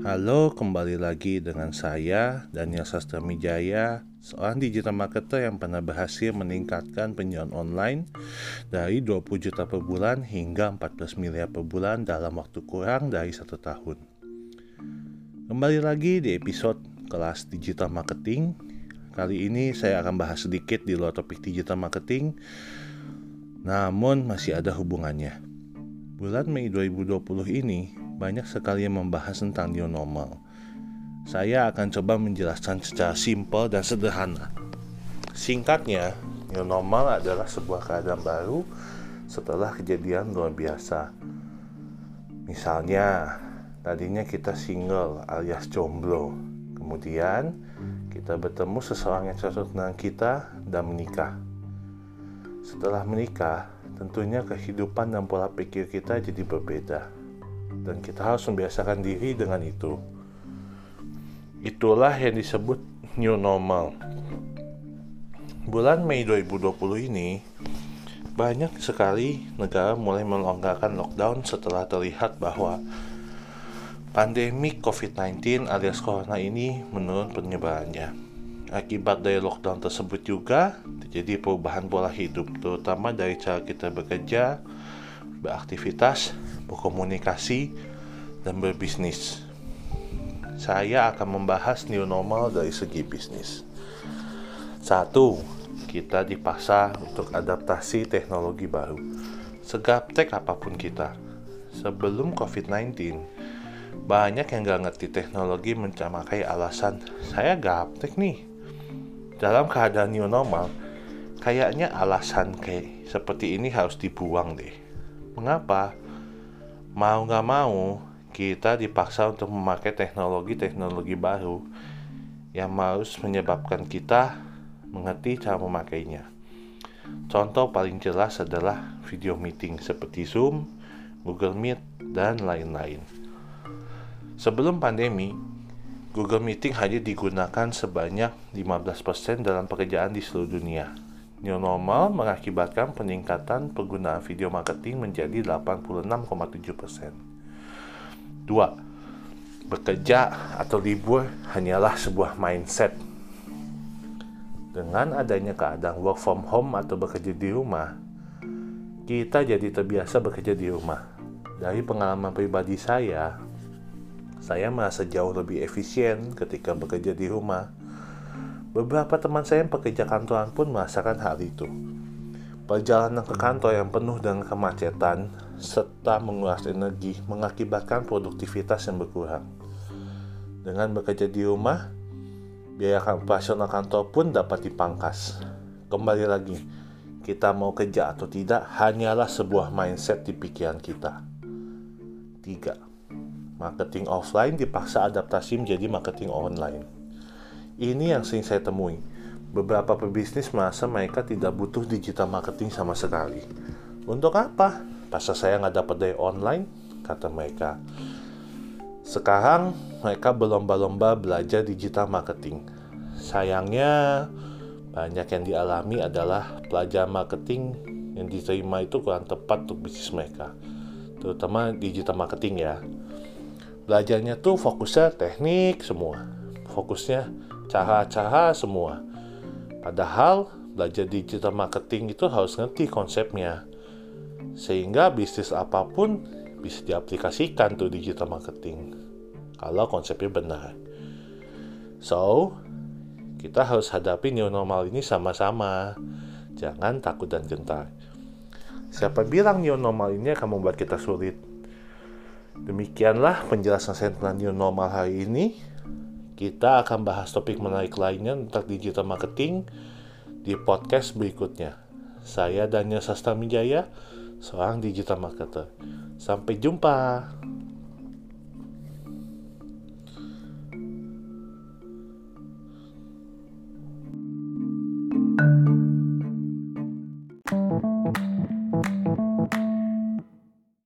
Halo, kembali lagi dengan saya Daniel Sastra Mijaya, seorang digital marketer yang pernah berhasil meningkatkan penjualan online dari 20 juta per bulan hingga 14 miliar per bulan dalam waktu kurang dari satu tahun. Kembali lagi di episode kelas digital marketing. Kali ini saya akan bahas sedikit di luar topik digital marketing, namun masih ada hubungannya. Bulan Mei 2020 ini banyak sekali yang membahas tentang new normal. Saya akan coba menjelaskan secara simpel dan sederhana. Singkatnya, new normal adalah sebuah keadaan baru setelah kejadian luar biasa. Misalnya, tadinya kita single alias jomblo. Kemudian, kita bertemu seseorang yang cocok dengan kita dan menikah. Setelah menikah, tentunya kehidupan dan pola pikir kita jadi berbeda dan kita harus membiasakan diri dengan itu. Itulah yang disebut new normal. Bulan Mei 2020 ini banyak sekali negara mulai melonggarkan lockdown setelah terlihat bahwa pandemi COVID-19 alias corona ini menurun penyebarannya. Akibat dari lockdown tersebut juga terjadi perubahan pola hidup, terutama dari cara kita bekerja, beraktivitas, berkomunikasi, dan berbisnis. Saya akan membahas new normal dari segi bisnis. Satu, kita dipaksa untuk adaptasi teknologi baru. Segaptek apa pun kita, sebelum COVID-19, banyak yang gak ngerti teknologi mencamakai alasan, saya gaptek nih. Dalam keadaan new normal, kayaknya alasan kayak seperti ini harus dibuang deh. Mengapa? mau nggak mau kita dipaksa untuk memakai teknologi-teknologi baru yang harus menyebabkan kita mengerti cara memakainya. Contoh paling jelas adalah video meeting seperti Zoom, Google Meet, dan lain-lain. Sebelum pandemi, Google Meeting hanya digunakan sebanyak 15% dalam pekerjaan di seluruh dunia. New normal mengakibatkan peningkatan penggunaan video marketing menjadi 86,7%. Dua, bekerja atau libur hanyalah sebuah mindset. Dengan adanya keadaan work from home atau bekerja di rumah, kita jadi terbiasa bekerja di rumah. Dari pengalaman pribadi saya, saya merasa jauh lebih efisien ketika bekerja di rumah Beberapa teman saya yang pekerja kantoran pun merasakan hal itu. Perjalanan ke kantor yang penuh dengan kemacetan serta menguras energi mengakibatkan produktivitas yang berkurang. Dengan bekerja di rumah, biaya operasional kantor pun dapat dipangkas. Kembali lagi, kita mau kerja atau tidak hanyalah sebuah mindset di pikiran kita. 3. Marketing offline dipaksa adaptasi menjadi marketing online. Ini yang sering saya temui. Beberapa pebisnis merasa mereka tidak butuh digital marketing sama sekali. Untuk apa? Pasal saya nggak dapat dari online, kata mereka. Sekarang mereka berlomba-lomba belajar digital marketing. Sayangnya, banyak yang dialami adalah pelajaran marketing yang diterima itu kurang tepat untuk bisnis mereka. Terutama digital marketing ya. Belajarnya tuh fokusnya teknik semua. Fokusnya cara-cara semua. Padahal belajar digital marketing itu harus ngerti konsepnya. Sehingga bisnis apa pun bisa diaplikasikan tuh digital marketing. Kalau konsepnya benar. So, kita harus hadapi new normal ini sama-sama. Jangan takut dan gentar. Siapa bilang new normal ini akan membuat kita sulit? Demikianlah penjelasan saya tentang new normal hari ini. Kita akan bahas topik menarik lainnya tentang digital marketing di podcast berikutnya. Saya Daniel Sastamijaya, seorang digital marketer. Sampai jumpa.